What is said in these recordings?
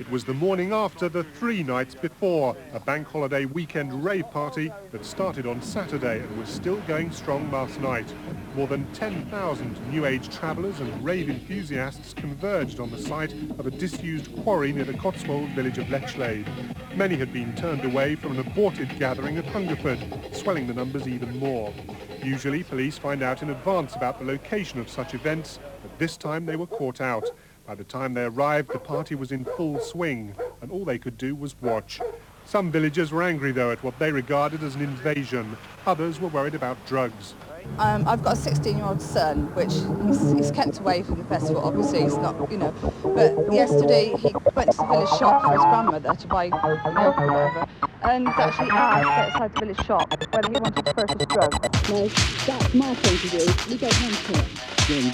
It was the morning after the three nights before, a bank holiday weekend rave party that started on Saturday and was still going strong last night. More than 10,000 New Age travellers and rave enthusiasts converged on the site of a disused quarry near the Cotswold village of Lechlade. Many had been turned away from an aborted gathering at Hungerford, swelling the numbers even more. Usually police find out in advance about the location of such events, but this time they were caught out. By the time they arrived, the party was in full swing, and all they could do was watch. Some villagers were angry, though, at what they regarded as an invasion. Others were worried about drugs. Um, I've got a 16-year-old son, which he's, he's, kept away from the festival. Obviously, he's not, you know. But yesterday he went to the village shop for his grandmother to buy milk or whatever, and he's actually asked outside the village shop whether he wanted to purchase drugs. No, that's my point of view. We don't want to. Then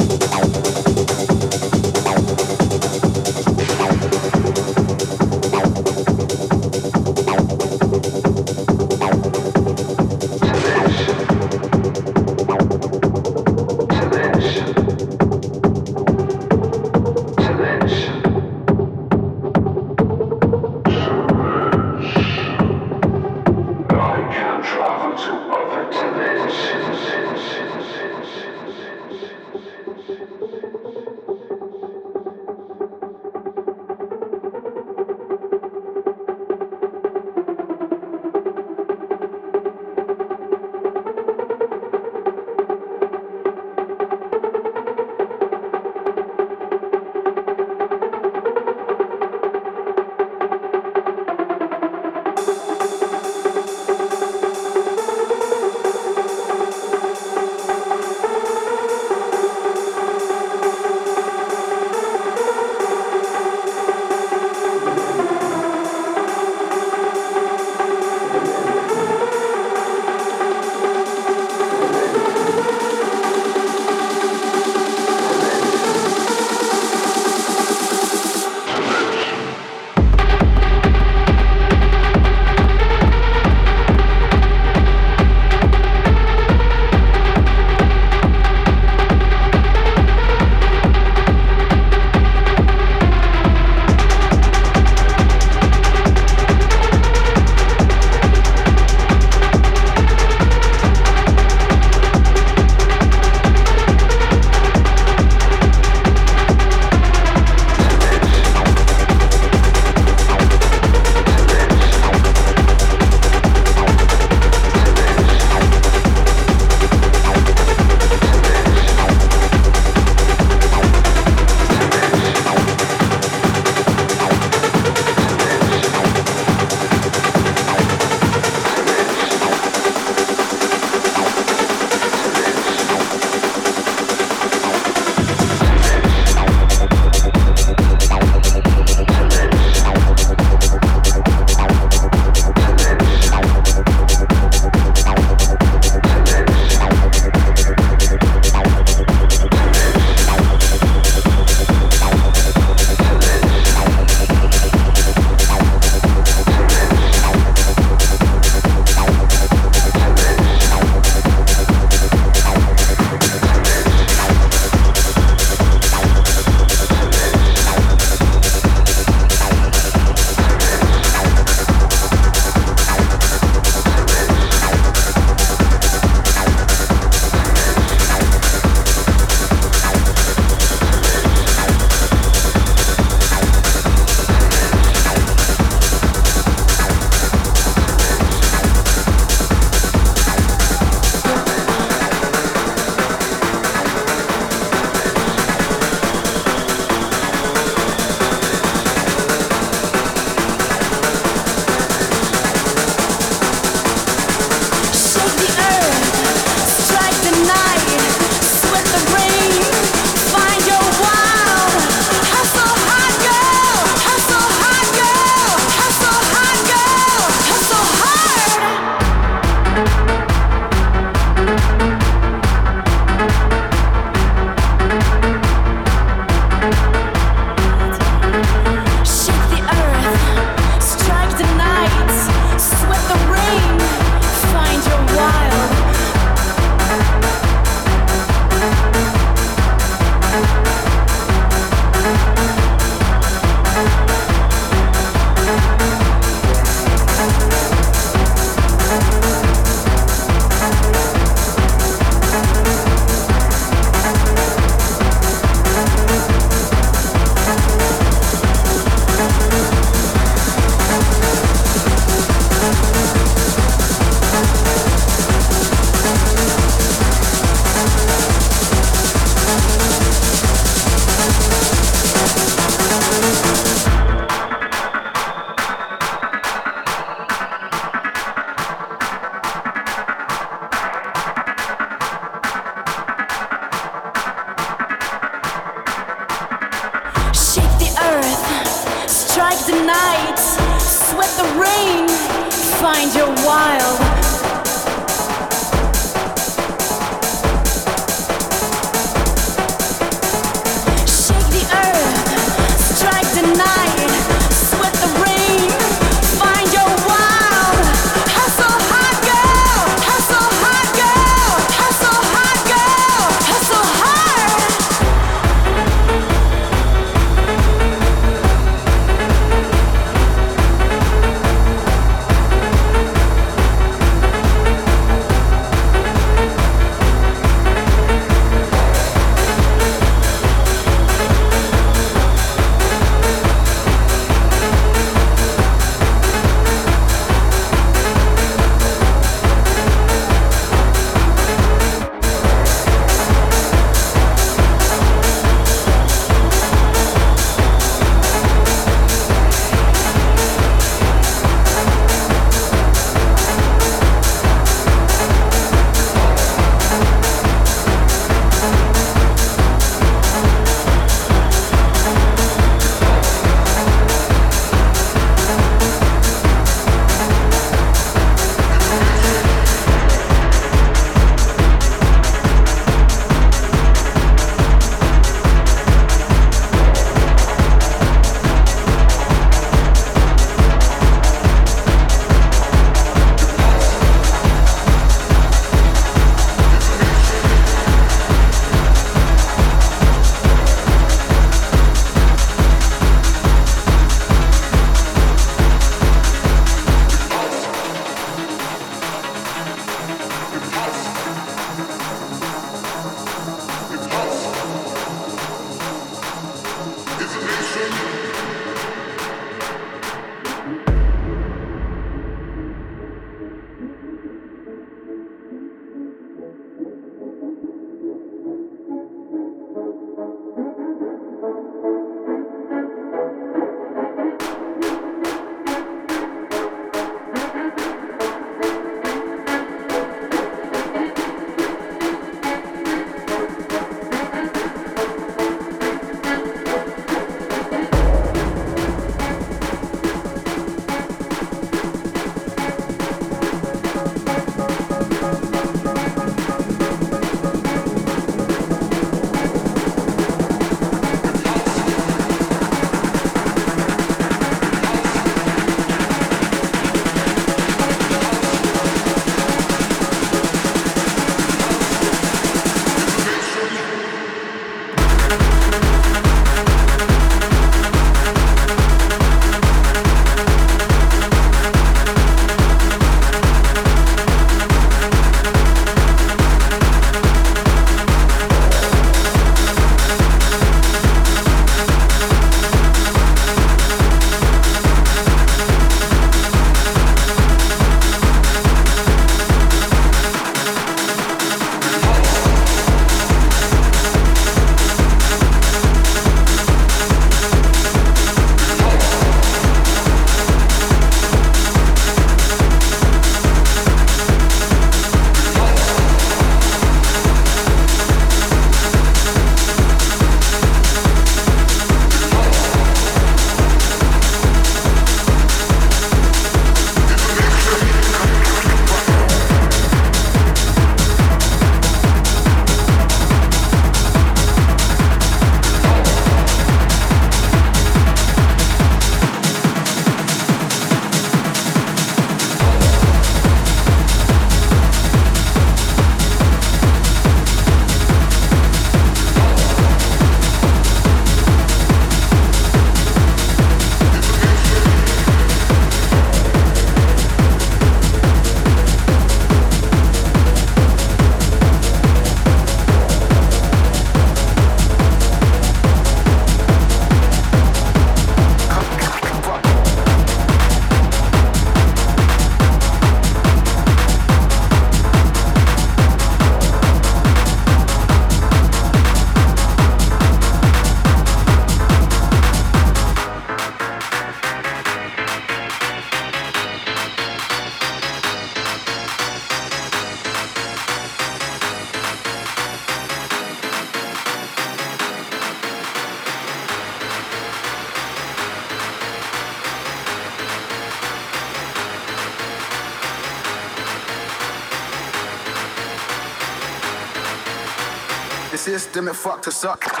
the fuck to suck.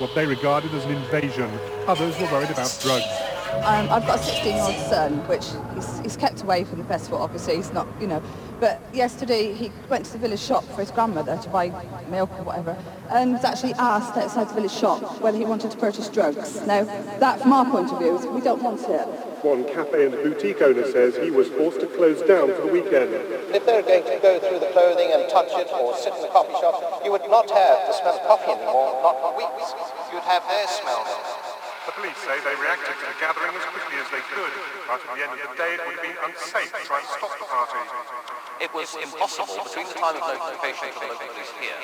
What they regarded as an invasion. Others were worried about drugs. Um, I've got a 16-year-old son, which he's, he's kept away from the festival. Obviously, he's not, you know. But yesterday he went to the village shop for his grandmother to buy milk or whatever, and was actually asked outside the village shop whether he wanted to purchase drugs. Now, that from our point of view, we don't want it. One cafe and boutique owner says he was forced to close down for the weekend. If they were going to go through the clothing and touch it or sit in the coffee shop, you would not have the smell of coffee anymore, not for weeks. You'd have their smell. The police say they reacted to the gathering as quickly as they could, but at the end of the day it would have been unsafe to try and stop the party. It was impossible between the time of notification to the local police here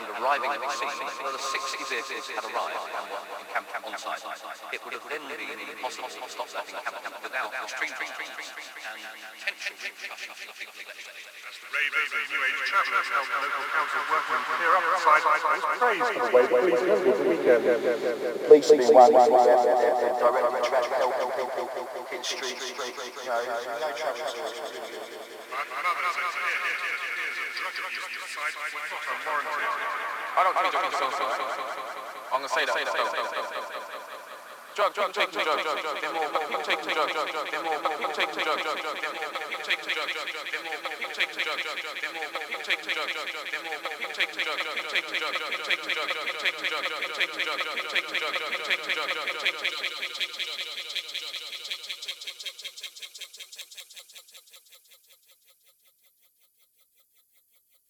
and arriving at the scene, where the 60 vehicles had arrived and were encamped on site. It would have then been impossible to stop that encampment without extreme and potential repercussions for the people. As the ravers and New Age travellers helped local council workmen clear up the site, was praised for the way the police handled the weekend. Police being one directly trash helping people in streets, you know, no trouble. I don't think drugs are so I'm gonna say that. Drug, drug, take the drug, drug, drug. Them more people take the drug, drug, drug. Them more people take the drug, drug, drug. Them more people take the drug, drug, drug. Them more people take the drug, drug, drug. Them more people take the drug, drug, drug. Them more people take the drug, drug, take the drug, drug, take the drug, drug, take the drug, drug, take the drug, drug, take the drug, drug, take the drug, drug, take the drug, drug, take the drug, drug.